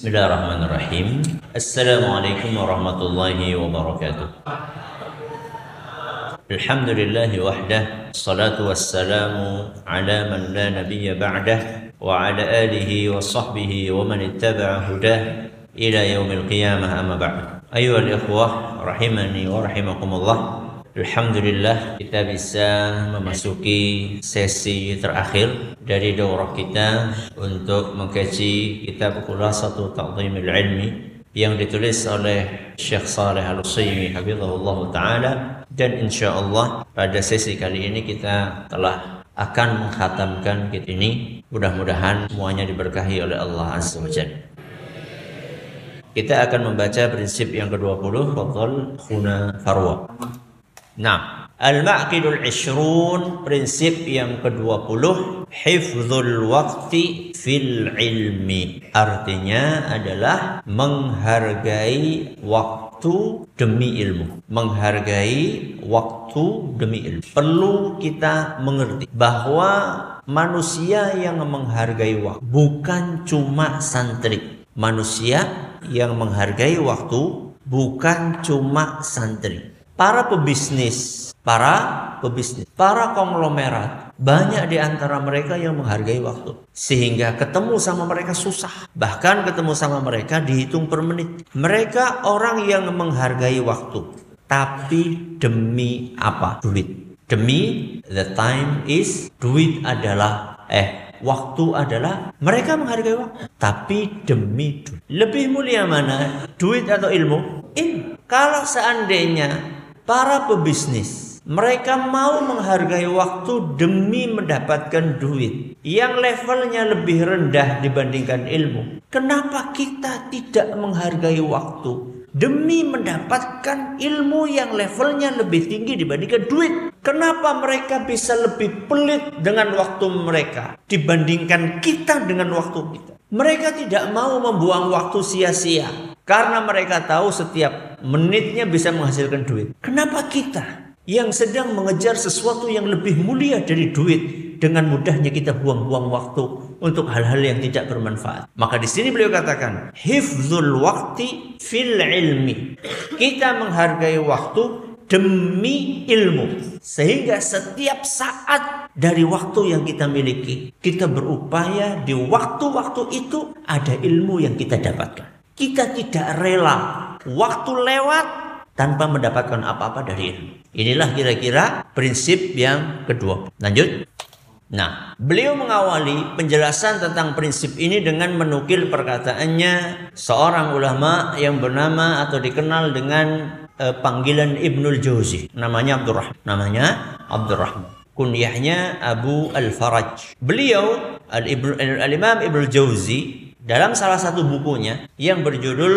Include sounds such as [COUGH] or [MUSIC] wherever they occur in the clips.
بسم الله الرحمن الرحيم السلام عليكم ورحمة الله وبركاته الحمد لله وحده الصلاة والسلام على من لا نبي بعده وعلى آله وصحبه ومن اتبع هداه إلى يوم القيامة أما بعد أيها الإخوة رحمني ورحمكم الله Alhamdulillah kita bisa memasuki sesi terakhir dari daurah kita untuk mengkaji kitab Khulasatul Ta'zimil Ilmi yang ditulis oleh Syekh Saleh Al-Utsaimin hafizahullah taala. Dan insyaallah pada sesi kali ini kita telah akan menghatamkan kitab ini. Mudah-mudahan semuanya diberkahi oleh Allah Azza wa Jalla. Kita akan membaca prinsip yang ke-20 Fadl Khuna Farwa Nah, Al-Ma'qidul Ishrun prinsip yang ke-20 Hifzul Waqti fil ilmi. Artinya adalah menghargai waktu demi ilmu. Menghargai waktu demi ilmu. Perlu kita mengerti bahwa manusia yang menghargai waktu Bukan cuma santri. Manusia yang menghargai waktu bukan cuma santri para pebisnis, para pebisnis, para konglomerat, banyak di antara mereka yang menghargai waktu. Sehingga ketemu sama mereka susah. Bahkan ketemu sama mereka dihitung per menit. Mereka orang yang menghargai waktu. Tapi demi apa? Duit. Demi the time is duit adalah eh waktu adalah mereka menghargai waktu. Tapi demi duit. Lebih mulia mana? Duit atau ilmu? Ilmu. Kalau seandainya para pebisnis mereka mau menghargai waktu demi mendapatkan duit yang levelnya lebih rendah dibandingkan ilmu. Kenapa kita tidak menghargai waktu demi mendapatkan ilmu yang levelnya lebih tinggi dibandingkan duit? Kenapa mereka bisa lebih pelit dengan waktu mereka dibandingkan kita dengan waktu kita? Mereka tidak mau membuang waktu sia-sia karena mereka tahu setiap menitnya bisa menghasilkan duit. Kenapa kita yang sedang mengejar sesuatu yang lebih mulia dari duit dengan mudahnya kita buang-buang waktu untuk hal-hal yang tidak bermanfaat. Maka di sini beliau katakan, hifzul waktu fil ilmi. Kita menghargai waktu demi ilmu. Sehingga setiap saat dari waktu yang kita miliki, kita berupaya di waktu-waktu itu ada ilmu yang kita dapatkan. Kita tidak rela waktu lewat tanpa mendapatkan apa-apa dari ilmu. Inilah kira-kira prinsip yang kedua. Lanjut. Nah, beliau mengawali penjelasan tentang prinsip ini dengan menukil perkataannya seorang ulama yang bernama atau dikenal dengan uh, panggilan Ibnul Jauzi. Namanya Abdurrahman. Namanya Abdurrahman. Kunyahnya Abu Al-Faraj. Beliau Al-Imam Al Ibnul Jauzi dalam salah satu bukunya yang berjudul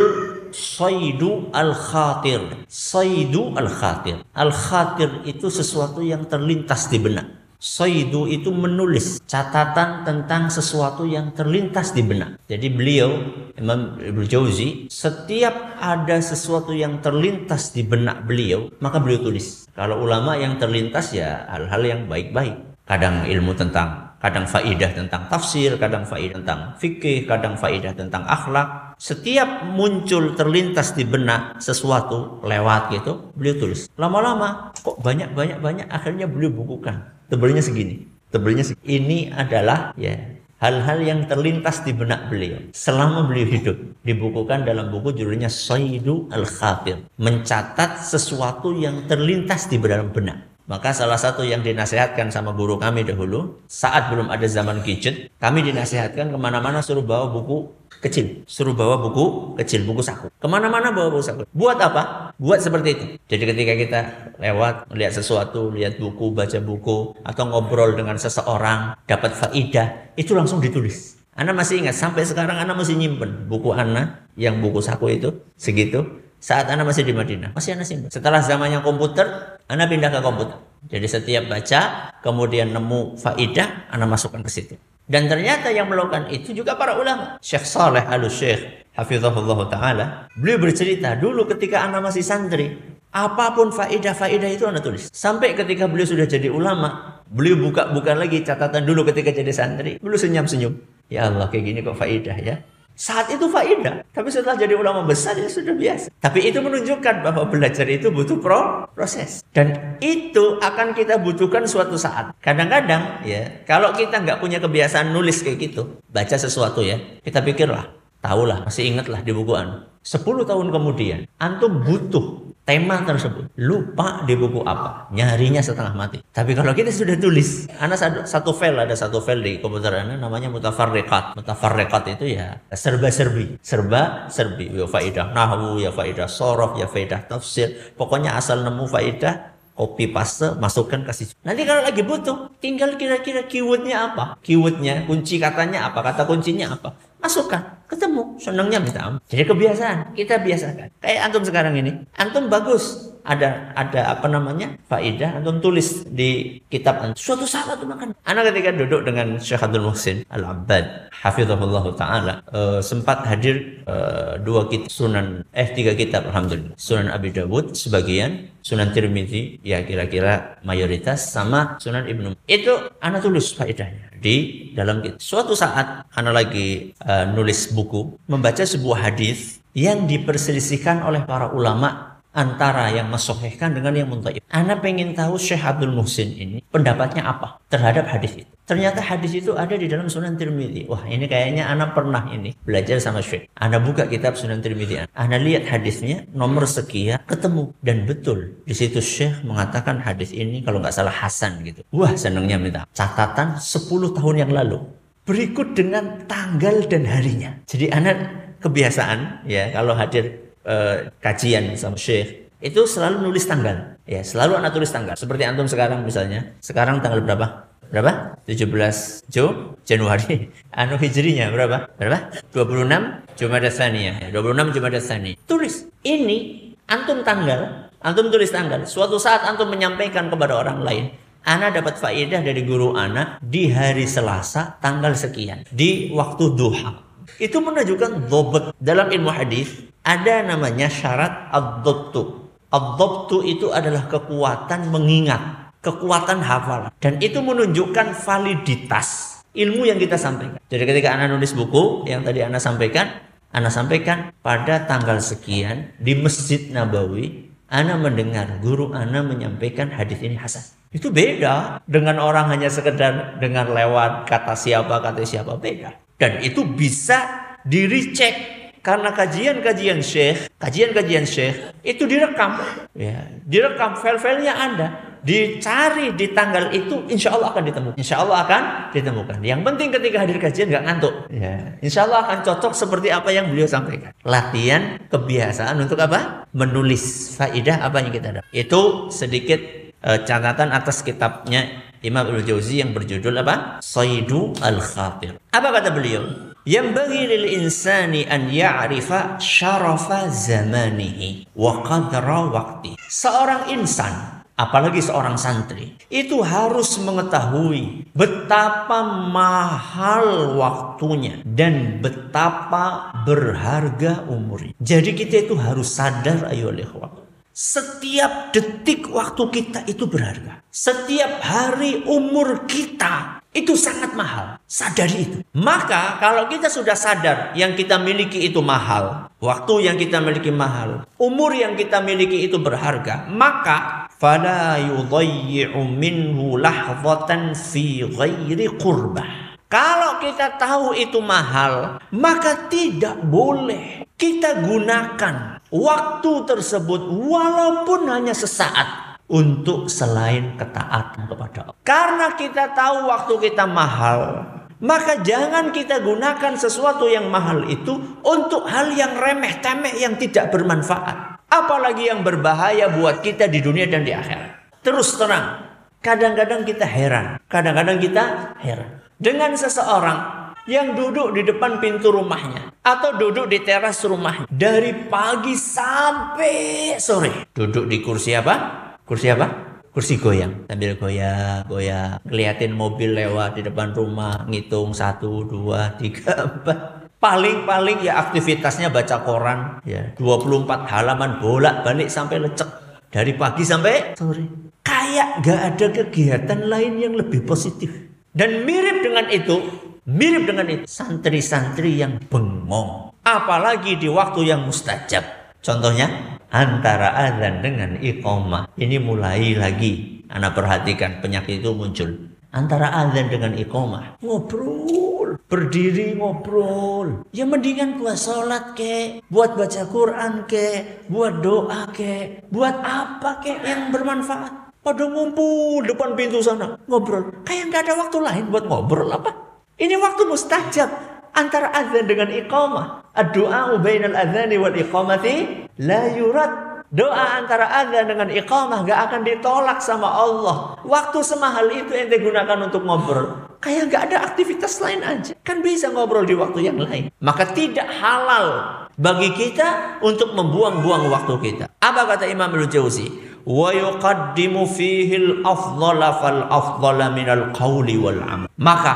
Saidu Al-Khatir. Saidu Al-Khatir. Al-Khatir itu sesuatu yang terlintas di benak. Soidu itu menulis catatan tentang sesuatu yang terlintas di benak. Jadi beliau Imam Ibnu Jauzi setiap ada sesuatu yang terlintas di benak beliau maka beliau tulis. Kalau ulama yang terlintas ya hal-hal yang baik-baik. Kadang ilmu tentang kadang faidah tentang tafsir, kadang faidah tentang fikih, kadang faidah tentang akhlak. Setiap muncul terlintas di benak sesuatu lewat gitu, beliau tulis. Lama-lama kok banyak-banyak-banyak akhirnya beliau bukukan tebalnya segini tebalnya segini. ini adalah ya hal-hal yang terlintas di benak beliau selama beliau hidup dibukukan dalam buku judulnya Saidu Al-Khatir mencatat sesuatu yang terlintas di dalam benak maka salah satu yang dinasehatkan sama guru kami dahulu, saat belum ada zaman gadget, kami dinasehatkan ke mana-mana suruh bawa buku kecil. Suruh bawa buku kecil, buku saku. Ke mana-mana bawa buku saku. Buat apa? Buat seperti itu. Jadi ketika kita lewat, melihat sesuatu, lihat buku, baca buku, atau ngobrol dengan seseorang, dapat faidah, itu langsung ditulis. Anda masih ingat, sampai sekarang Anda masih nyimpen buku Anda yang buku saku itu, segitu saat Anda masih di Madinah. Masih Anda simpan. Setelah zamannya komputer, Anda pindah ke komputer. Jadi setiap baca, kemudian nemu faidah, Anda masukkan ke situ. Dan ternyata yang melakukan itu juga para ulama. Syekh Saleh al Syekh Hafizahullah Ta'ala. Beliau bercerita dulu ketika Anda masih santri. Apa pun faidah-faidah itu Anda tulis. Sampai ketika beliau sudah jadi ulama. Beliau buka-buka lagi catatan dulu ketika jadi santri. Beliau senyum-senyum. Ya Allah kayak gini kok faidah ya. Saat itu faedah, tapi setelah jadi ulama besar ya sudah biasa. Tapi itu menunjukkan bahwa belajar itu butuh pro proses. Dan itu akan kita butuhkan suatu saat. Kadang-kadang ya, kalau kita nggak punya kebiasaan nulis kayak gitu, baca sesuatu ya, kita pikirlah, tahulah, masih ingatlah di buku anu. 10 tahun kemudian, antum butuh tema tersebut. Lupa di buku apa, nyarinya setengah mati. Tapi kalau kita sudah tulis, anak satu file ada satu file di komputer anak namanya mutafarriqat. Mutafarriqat itu ya serba-serbi, serba-serbi. Ya faidah nahwu, ya faidah sorof, ya faidah tafsir. Pokoknya asal nemu faidah copy paste masukkan ke situ. Nanti kalau lagi butuh, tinggal kira-kira keywordnya apa, keywordnya, kunci katanya apa, kata kuncinya apa, masukkan, ketemu, senangnya minta ampun. Jadi kebiasaan, kita biasakan. Kayak antum sekarang ini, antum bagus, ada ada apa namanya faidah antum tulis di kitab antum. Suatu saat antum makan. Anak ketika duduk dengan Syekh Abdul Muhsin Al Abbad, hafizahullah taala, uh, sempat hadir uh, dua kitab Sunan eh tiga kitab alhamdulillah. Sunan Abi Dawud sebagian, Sunan Tirmizi ya kira-kira mayoritas sama Sunan Ibnu. Itu anak tulis faidahnya di dalam kitab. Suatu saat anak lagi uh, nulis buku membaca sebuah hadis yang diperselisihkan oleh para ulama antara yang mensohihkan dengan yang muntaib. Anda pengen tahu Syekh Abdul Muhsin ini pendapatnya apa terhadap hadis itu. Ternyata hadis itu ada di dalam Sunan Tirmidzi. Wah, ini kayaknya Anda pernah ini belajar sama Syekh. Anda buka kitab Sunan Tirmidzi. Anda lihat hadisnya nomor sekian ketemu dan betul di situ Syekh mengatakan hadis ini kalau nggak salah Hasan gitu. Wah, senangnya minta catatan 10 tahun yang lalu. Berikut dengan tanggal dan harinya. Jadi anak kebiasaan ya kalau hadir uh, kajian sama syekh itu selalu nulis tanggal. Ya selalu anak tulis tanggal. Seperti antum sekarang misalnya. Sekarang tanggal berapa? Berapa? 17 Jo Januari. [LAUGHS] Anu hijrinya berapa? Berapa? 26 Jumada Tsaniyah. 26 Jumada Tsani tulis. Ini antum tanggal antum tulis tanggal. Suatu saat antum menyampaikan kepada orang lain Ana dapat faedah dari guru Ana di hari Selasa tanggal sekian di waktu duha. Itu menunjukkan dobet dalam ilmu hadis ada namanya syarat ad-dhabtu. Ad-dhabtu itu adalah kekuatan mengingat, kekuatan hafal. Dan itu menunjukkan validitas ilmu yang kita sampaikan. Jadi ketika Anda nulis buku yang tadi Anda sampaikan, Anda sampaikan pada tanggal sekian di Masjid Nabawi, Anda mendengar guru Anda menyampaikan hadis ini hasan. Itu beda dengan orang hanya sekedar dengar lewat kata siapa kata siapa beda. Dan itu bisa di recheck karena kajian-kajian syekh, kajian-kajian syekh itu direkam, ya, direkam file-filenya Anda, dicari di tanggal itu, insya Allah akan ditemukan. Insya Allah akan ditemukan. Yang penting ketika hadir kajian nggak ngantuk, ya, insya Allah akan cocok seperti apa yang beliau sampaikan. Latihan kebiasaan untuk apa? Menulis faidah apa yang kita dapat. Itu sedikit uh, catatan atas kitabnya Imam Ibnu Jauzi yang berjudul apa? Saidu al-Khatir. Apa kata beliau? Yang bagi lil insani an ya'rifa syarafa zamanihi wa qadra waqti. Seorang insan, apalagi seorang santri, itu harus mengetahui betapa mahal waktunya dan betapa berharga umurnya. Jadi kita itu harus sadar ayo waktu. Setiap detik waktu kita itu berharga. Setiap hari umur kita itu sangat mahal. Sadari itu. Maka kalau kita sudah sadar yang kita miliki itu mahal, waktu yang kita miliki mahal, umur yang kita miliki itu berharga, maka fala yudayyi'u minhu lahzatan fi ghairi qurbah. Kalau kita tahu itu mahal, maka tidak boleh kita gunakan waktu tersebut walaupun hanya sesaat untuk selain ketaatan kepada Allah. Karena kita tahu waktu kita mahal, maka jangan kita gunakan sesuatu yang mahal itu untuk hal yang remeh temeh yang tidak bermanfaat. Apalagi yang berbahaya buat kita di dunia dan di akhirat. Terus terang, kadang-kadang kita heran, kadang-kadang kita heran dengan seseorang yang duduk di depan pintu rumahnya atau duduk di teras rumahnya dari pagi sampai sore. Duduk di kursi apa? Kursi apa? Kursi goyang sambil goyang, goyang, ngeliatin mobil lewat di depan rumah, ngitung satu, dua, tiga, [LAUGHS] empat. Paling-paling ya aktivitasnya baca koran, ya 24 halaman bolak-balik sampai lecek dari pagi sampai sore. Kayak gak ada kegiatan lain yang lebih positif. Dan mirip dengan itu, Mirip dengan itu. Santri-santri yang bengong. Apalagi di waktu yang mustajab. Contohnya antara azan dengan iqamah. Ini mulai lagi. Anak perhatikan penyakit itu muncul. Antara azan dengan iqamah. Ngobrol. Berdiri ngobrol. Ya mendingan buat sholat ke. Buat baca Quran ke. Buat doa ke. Buat apa ke yang bermanfaat. Pada ngumpul depan pintu sana ngobrol. Kayak nggak ada waktu lain buat ngobrol apa? Ini waktu mustajab antara azan dengan iqamah. Doa bainal azani wal iqamati la yurad. Doa antara azan dengan iqamah gak akan ditolak sama Allah. Waktu semahal itu ente gunakan untuk ngobrol. Kayak gak ada aktivitas lain aja. Kan bisa ngobrol di waktu yang lain. Maka tidak halal bagi kita untuk membuang-buang waktu kita. Apa kata Imam Al-Jauzi? wa yuqaddimu fihi al-afdhala fal afdhala minal qawli wal amal. Maka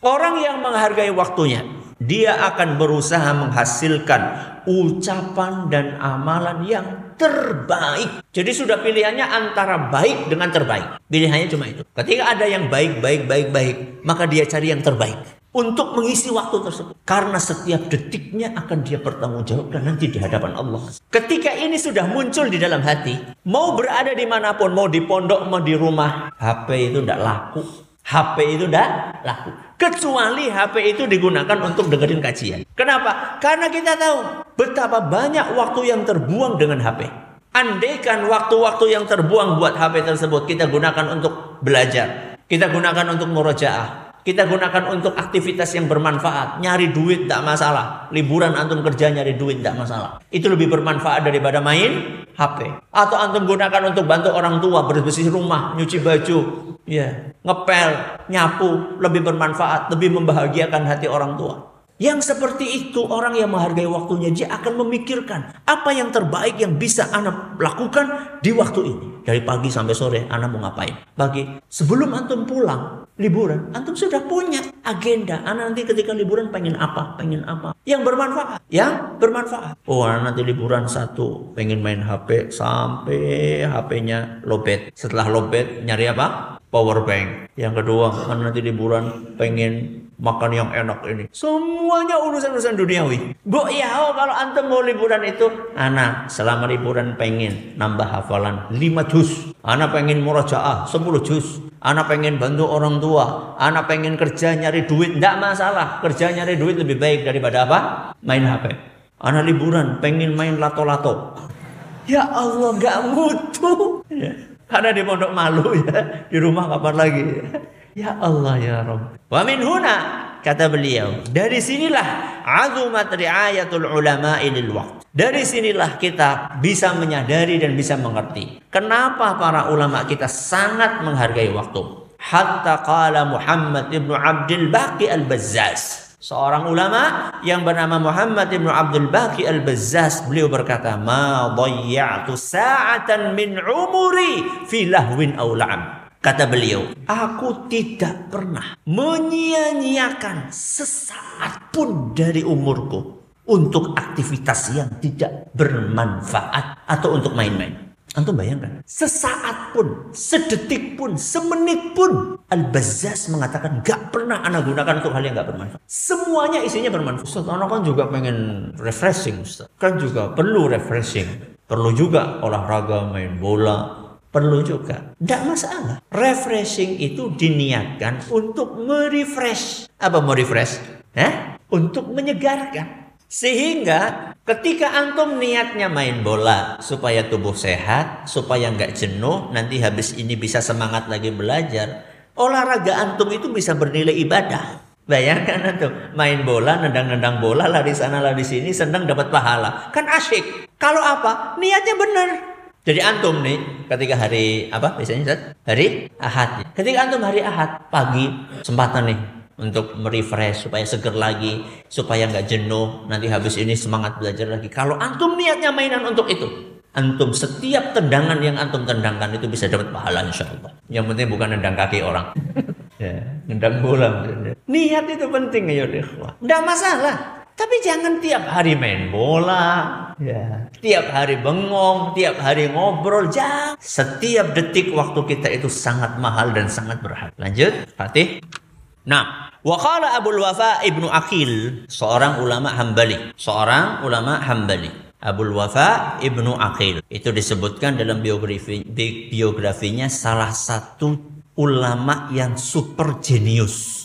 orang yang menghargai waktunya dia akan berusaha menghasilkan ucapan dan amalan yang terbaik. Jadi sudah pilihannya antara baik dengan terbaik. Pilihannya cuma itu. Ketika ada yang baik, baik, baik, baik, maka dia cari yang terbaik untuk mengisi waktu tersebut. Karena setiap detiknya akan dia pertanggungjawabkan nanti di hadapan Allah. Ketika ini sudah muncul di dalam hati, mau berada di mana pun, mau di pondok, mau di rumah, HP itu tidak laku. HP itu tidak laku. Kecuali HP itu digunakan untuk dengerin kajian. Kenapa? Karena kita tahu betapa banyak waktu yang terbuang dengan HP. Andaikan waktu-waktu yang terbuang buat HP tersebut kita gunakan untuk belajar, kita gunakan untuk murojaah, kita gunakan untuk aktivitas yang bermanfaat. Nyari duit tidak masalah. Liburan antum kerja nyari duit tidak masalah. Itu lebih bermanfaat daripada main HP. Atau antum gunakan untuk bantu orang tua bersih rumah, nyuci baju, ya, ngepel, nyapu, lebih bermanfaat, lebih membahagiakan hati orang tua. Yang seperti itu orang yang menghargai waktunya dia akan memikirkan apa yang terbaik yang bisa anak lakukan di waktu ini. Dari pagi sampai sore anak mau ngapain? Pagi sebelum antum pulang liburan, antum sudah punya agenda. Anak nanti ketika liburan pengen apa? Pengen apa? Yang bermanfaat. Yang bermanfaat. Oh anak nanti liburan satu pengen main HP sampai HP-nya lobet. Setelah lobet nyari apa? Power bank. Yang kedua, anak nanti liburan pengen makan yang enak ini. Semuanya urusan-urusan duniawi. Bu ya, oh, kalau antum mau liburan itu, anak selama liburan pengen nambah hafalan 5 juz. Anak pengen murajaah 10 juz. Anak pengen bantu orang tua. Anak pengen kerja nyari duit. Tidak masalah. Kerja nyari duit lebih baik daripada apa? Main HP. Anak liburan pengen main lato-lato. Ya Allah gak mutu. Ya. Karena di pondok malu ya. Di rumah kapan lagi. Ya. Allah ya Rabb. Wa min huna kata beliau, dari sinilah azumat riayatul ulama lil waqt. Dari sinilah kita bisa menyadari dan bisa mengerti kenapa para ulama kita sangat menghargai waktu. Hatta qala Muhammad ibnu Abdul Baqi al-Bazzaz. Seorang ulama yang bernama Muhammad ibnu Abdul Baqi al-Bazzaz beliau berkata, "Ma dhayya'tu sa'atan min umuri fi lahwin aw la'am." Kata beliau, aku tidak pernah menyia-nyiakan sesaat pun dari umurku untuk aktivitas yang tidak bermanfaat atau untuk main-main. Antum bayangkan, sesaat pun, sedetik pun, semenit pun. Al-Bazzaz mengatakan gak pernah anak gunakan untuk hal yang gak bermanfaat. Semuanya isinya bermanfaat. Ustaz, anak kan juga pengen refreshing Ustaz. Kan juga perlu refreshing. Perlu juga olahraga, main bola, Perlu juga. Tidak masalah. Refreshing itu diniatkan untuk merefresh. Apa mau refresh? Eh? Untuk menyegarkan. Sehingga ketika antum niatnya main bola supaya tubuh sehat, supaya nggak jenuh, nanti habis ini bisa semangat lagi belajar. Olahraga antum itu bisa bernilai ibadah. Bayangkan antum main bola, nendang-nendang bola, lari sana lari sini, senang dapat pahala. Kan asyik. Kalau apa? Niatnya benar. Jadi antum nih ketika hari apa biasanya? Hari Ahad. Ketika antum hari Ahad pagi sempatan nih untuk merefresh supaya seger lagi, supaya nggak jenuh, nanti habis ini semangat belajar lagi. Kalau antum niatnya mainan untuk itu, antum setiap tendangan yang antum tendangkan itu bisa dapat pahala insya Allah. Yang penting bukan nendang kaki orang. [LAUGHS] ya, nendang bola. Niat itu penting ya ikhwah. Enggak masalah. Tapi jangan tiap hari main bola, ya. tiap hari bengong, tiap hari ngobrol. Jangan. Setiap detik waktu kita itu sangat mahal dan sangat berharga. Lanjut, Fatih. Nah, Wakala Abdul Wafa Ibnu Akil, seorang ulama Hambali, seorang ulama Hambali. Abdul Wafa Ibnu Akil. Itu disebutkan dalam biografi biografinya salah satu ulama yang super jenius.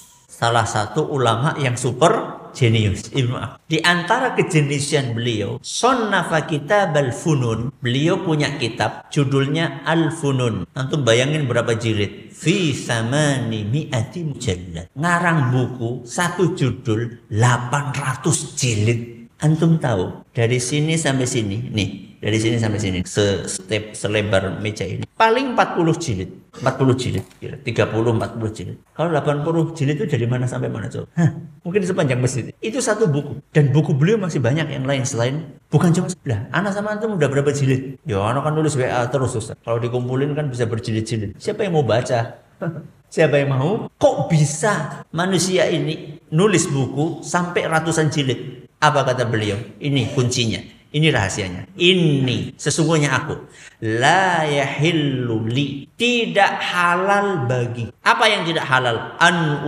Salah satu ulama yang super jenius Ibnu. Di antara kejeniusan beliau, Sonnafa Kitab Al-Funun. Beliau punya kitab judulnya Al-Funun. Antum bayangin berapa jilid? fi samani mi'ati mujallad. Ngarang buku satu judul 800 jilid. Antum tahu dari sini sampai sini nih dari sini sampai sini. Se step selebar meja ini. Paling 40 jilid. 40 jilid 30 40 jilid. Kalau 80 jilid itu dari mana sampai mana coba Hah, mungkin sepanjang masjid. Itu satu buku. Dan buku beliau masih banyak yang lain selain bukan cuma lah anak sama antum udah berapa jilid? Ya anak kan nulis WA terus Ustaz. Kalau dikumpulin kan bisa berjilid-jilid. Siapa yang mau baca? [LAUGHS] Siapa yang mau? Kok bisa manusia ini nulis buku sampai ratusan jilid? Apa kata beliau? Ini kuncinya. Ini rahasianya. Ini sesungguhnya aku. La yahillu li. Tidak halal bagi. Apa yang tidak halal? An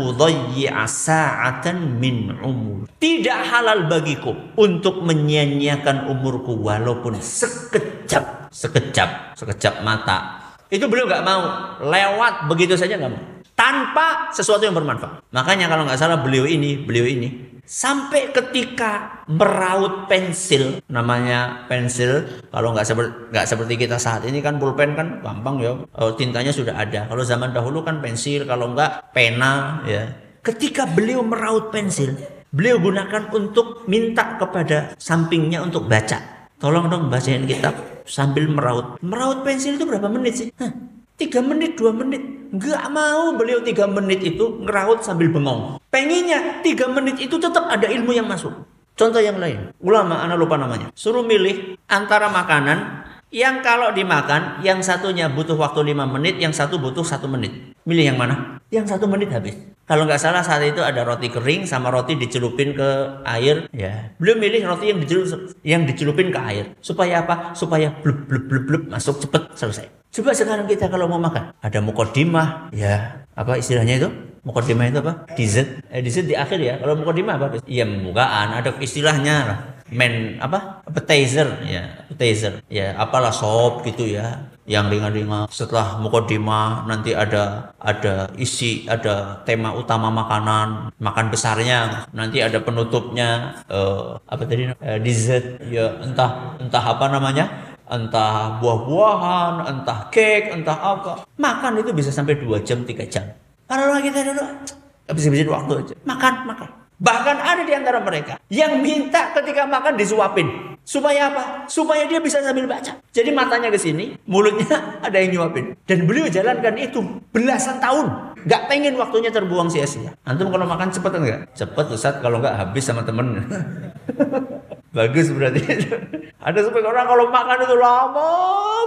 sa'atan min umur. Tidak halal bagiku untuk menyia-nyiakan umurku walaupun sekejap. Sekejap. Sekejap mata. Itu beliau nggak mau. Lewat begitu saja nggak mau. Tanpa sesuatu yang bermanfaat. Makanya kalau nggak salah beliau ini, beliau ini sampai ketika meraut pensil namanya pensil kalau nggak seperti nggak seperti kita saat ini kan pulpen kan gampang ya. Oh, tintanya sudah ada. Kalau zaman dahulu kan pensil kalau nggak pena ya. Ketika beliau meraut pensil beliau gunakan untuk minta kepada sampingnya untuk baca. Tolong dong bacain kitab sambil meraut. Meraut pensil itu berapa menit sih? Hah, tiga menit dua menit Nggak mau beliau tiga menit itu ngeraut sambil bengong. Pengennya tiga menit itu tetap ada ilmu yang masuk. Contoh yang lain, ulama, anak lupa namanya. Suruh milih antara makanan yang kalau dimakan, yang satunya butuh waktu lima menit, yang satu butuh satu menit. Milih yang mana? Yang satu menit habis. Kalau nggak salah saat itu ada roti kering sama roti dicelupin ke air. Ya, belum milih roti yang dicelup, yang dicelupin ke air. Supaya apa? Supaya blub blub blub blub masuk cepet selesai. Coba sekarang kita kalau mau makan, ada mukodimah, ya apa istilahnya itu? Mukodimah itu apa? Dessert. Eh, dessert di akhir ya. Kalau mukodimah apa? Iya bukan, ada istilahnya lah. Men apa? Appetizer ya, appetizer. Ya, apalah sop gitu ya. Yang ringan-ringan. Setelah mukodimah nanti ada ada isi, ada tema utama makanan, makan besarnya. Nanti ada penutupnya uh, apa tadi? Uh, dessert ya entah entah apa namanya? Entah buah-buahan, entah cake, entah apa. Makan itu bisa sampai 2 jam, 3 jam. Kalau kita dulu [TSK] habis-habisin waktu aja. Makan, makan. Bahkan ada di antara mereka yang minta ketika makan disuapin. Supaya apa? Supaya dia bisa sambil baca. Jadi matanya ke sini, mulutnya [LAUGHS] ada yang nyuapin. Dan beliau jalankan itu belasan tahun. Gak pengen waktunya terbuang sia-sia. Antum kalau makan cepet enggak? Cepet Ustaz, kalau enggak habis sama temen. [LAUGHS] Bagus berarti. [LAUGHS] Ada sebagian orang kalau makan itu lama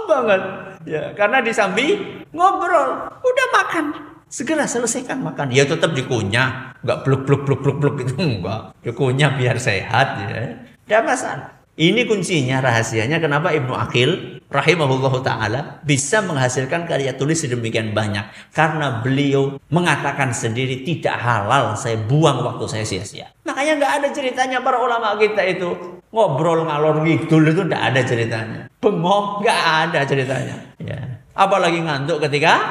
banget. Ya, karena di samping ngobrol, udah makan. Segera selesaikan makan. Ya tetap dikunyah, enggak bluk bluk bluk bluk bluk itu enggak. [LAUGHS] Dikunyah biar sehat ya. Tidak masalah. Ini kuncinya, rahasianya kenapa Ibnu Akil rahimahullah ta'ala bisa menghasilkan karya tulis sedemikian banyak. Karena beliau mengatakan sendiri tidak halal saya buang waktu saya sia-sia. Makanya nggak ada ceritanya para ulama kita itu ngobrol ngalor ngidul itu tidak ada ceritanya. Bengong nggak ada ceritanya. Ya. Apalagi ngantuk ketika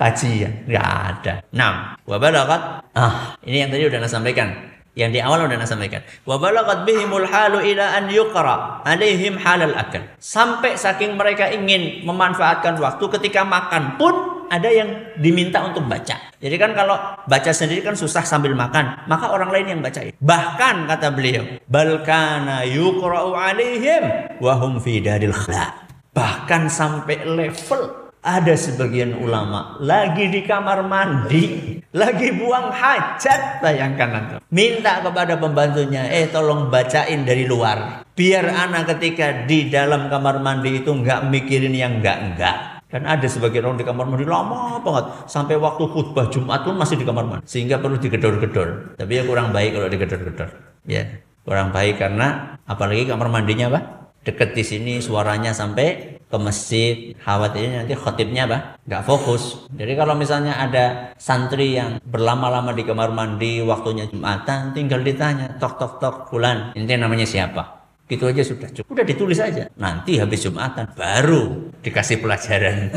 kajian nggak ada. Nah, wabalakat. Ah, ini yang tadi udah saya sampaikan yang di awal udah sampaikan. Wa balagat bihimul halu ila an yuqra alaihim halal akal. Sampai saking mereka ingin memanfaatkan waktu ketika makan pun ada yang diminta untuk baca. Jadi kan kalau baca sendiri kan susah sambil makan, maka orang lain yang bacain. Bahkan kata beliau, balkana yuqra'u alaihim wa hum fi daril khala. Bahkan sampai level ada sebagian ulama lagi di kamar mandi, lagi buang hajat, bayangkan nanti. Minta kepada pembantunya, eh tolong bacain dari luar. Biar anak ketika di dalam kamar mandi itu nggak mikirin yang enggak-enggak. Kan ada sebagian orang di kamar mandi lama banget. Sampai waktu khutbah Jumat pun masih di kamar mandi. Sehingga perlu digedor-gedor. Tapi ya kurang baik kalau digedor-gedor. Ya, kurang baik karena apalagi kamar mandinya apa? Deket di sini suaranya sampai ke masjid khawatirnya nanti khotibnya apa? Nggak fokus. Jadi kalau misalnya ada santri yang berlama-lama di kamar mandi waktunya jumatan tinggal ditanya tok tok tok bulan ini namanya siapa? Gitu aja sudah cukup. Udah ditulis aja. Nanti habis jumatan baru dikasih pelajaran.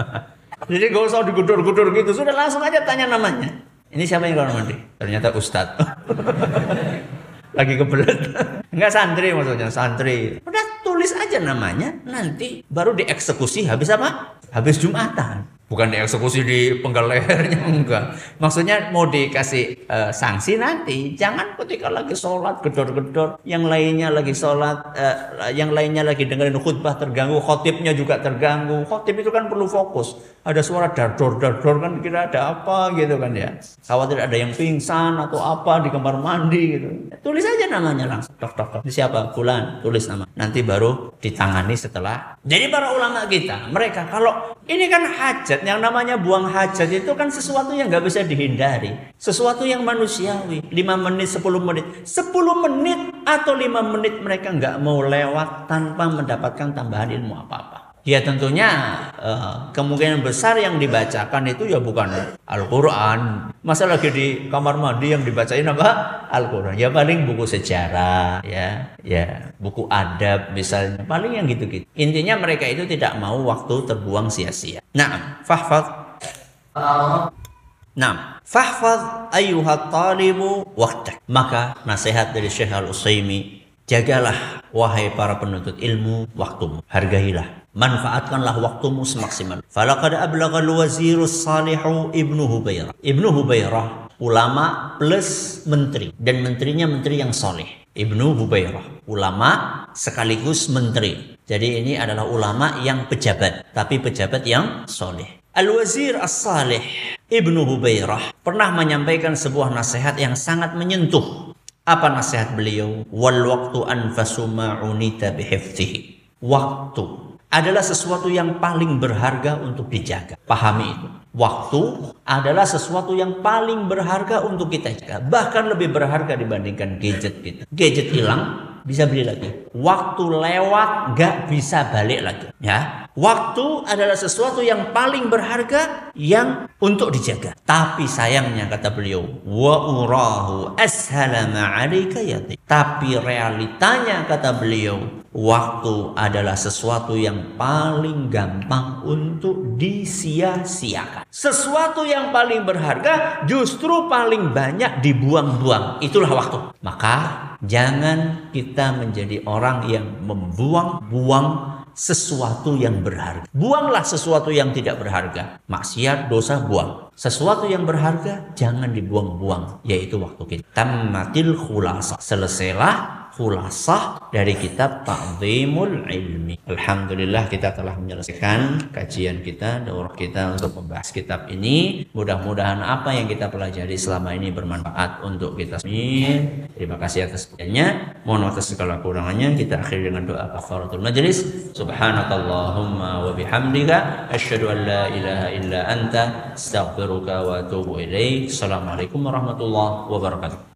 [LAUGHS] Jadi gak usah digudur-gudur gitu. Sudah langsung aja tanya namanya. Ini siapa yang kamar mandi? Ternyata ustadz. [LAUGHS] Lagi kebelet. [LAUGHS] Nggak santri maksudnya santri. Udah tulis aja namanya nanti baru dieksekusi habis apa? Habis jumatan bukan dieksekusi di penggal lehernya [LAUGHS] enggak. Maksudnya mau dikasih uh, sanksi nanti jangan ketika lagi sholat gedor-gedor yang lainnya lagi sholat uh, yang lainnya lagi dengerin khutbah terganggu khotibnya juga terganggu. Khotib itu kan perlu fokus. Ada suara dardor dardor kan kira ada apa gitu kan ya. Khawatir ada yang pingsan atau apa di kamar mandi gitu. Tulis aja namanya langsung. Tok tok tok. Siapa? Bulan tulis nama. Nanti baru ditangani setelah. Jadi para ulama kita mereka kalau ini kan hajat yang namanya buang hajat itu kan sesuatu yang nggak bisa dihindari. Sesuatu yang manusiawi. 5 menit, 10 menit. 10 menit atau 5 menit mereka nggak mau lewat tanpa mendapatkan tambahan ilmu apa-apa. Ya tentunya uh, kemungkinan besar yang dibacakan itu ya bukan Al-Quran. Masa lagi di kamar mandi yang dibacain apa? Al-Quran. Ya paling buku sejarah, ya, ya buku adab misalnya. Paling yang gitu-gitu. Intinya mereka itu tidak mau waktu terbuang sia-sia. Nah, fahfad. Nah, fahfad ayuhat talibu waktu. Maka nasihat dari Syekh Al-Usaimi Jagalah wahai para penuntut ilmu waktumu. Hargailah. Manfaatkanlah waktumu semaksimal. Falaqad ablaghal wazirus salihu Ibnu Hubairah. Ibnu Hubairah ulama plus menteri dan menterinya menteri yang soleh. Ibnu Hubairah ulama sekaligus menteri. Jadi ini adalah ulama yang pejabat, tapi pejabat yang soleh. Al-Wazir As-Salih Ibnu Hubairah pernah menyampaikan sebuah nasihat yang sangat menyentuh apa nasihat beliau? Wal waktu anfasu ma'unita bihiftihi. Waktu adalah sesuatu yang paling berharga untuk dijaga. Pahami itu. Waktu adalah sesuatu yang paling berharga untuk kita jaga. Bahkan lebih berharga dibandingkan gadget kita. Gadget hilang, bisa beli lagi. Waktu lewat gak bisa balik lagi. Ya, waktu adalah sesuatu yang paling berharga yang untuk dijaga. Tapi sayangnya kata beliau, wa urahu yati. Tapi realitanya kata beliau, waktu adalah sesuatu yang paling gampang untuk disia-siakan. Sesuatu yang paling berharga justru paling banyak dibuang-buang. Itulah waktu. Maka Jangan kita menjadi orang yang membuang-buang sesuatu yang berharga. Buanglah sesuatu yang tidak berharga. Maksiat, dosa, buang. Sesuatu yang berharga jangan dibuang-buang, yaitu waktu kita. Tammatil khulasa. Selesailah khulasah dari kitab Ta'zimul Ilmi. Alhamdulillah kita telah menyelesaikan kajian kita, daurah kita untuk membahas kitab ini. Mudah-mudahan apa yang kita pelajari selama ini bermanfaat untuk kita semua. Terima kasih atas perhatiannya. Mohon atas segala kurangannya. Kita akhiri dengan doa kafaratul majlis. Subhanakallahumma wa bihamdika asyhadu an la ilaha illa anta astaghfiruka wa atubu ilaik. Assalamualaikum warahmatullahi wabarakatuh.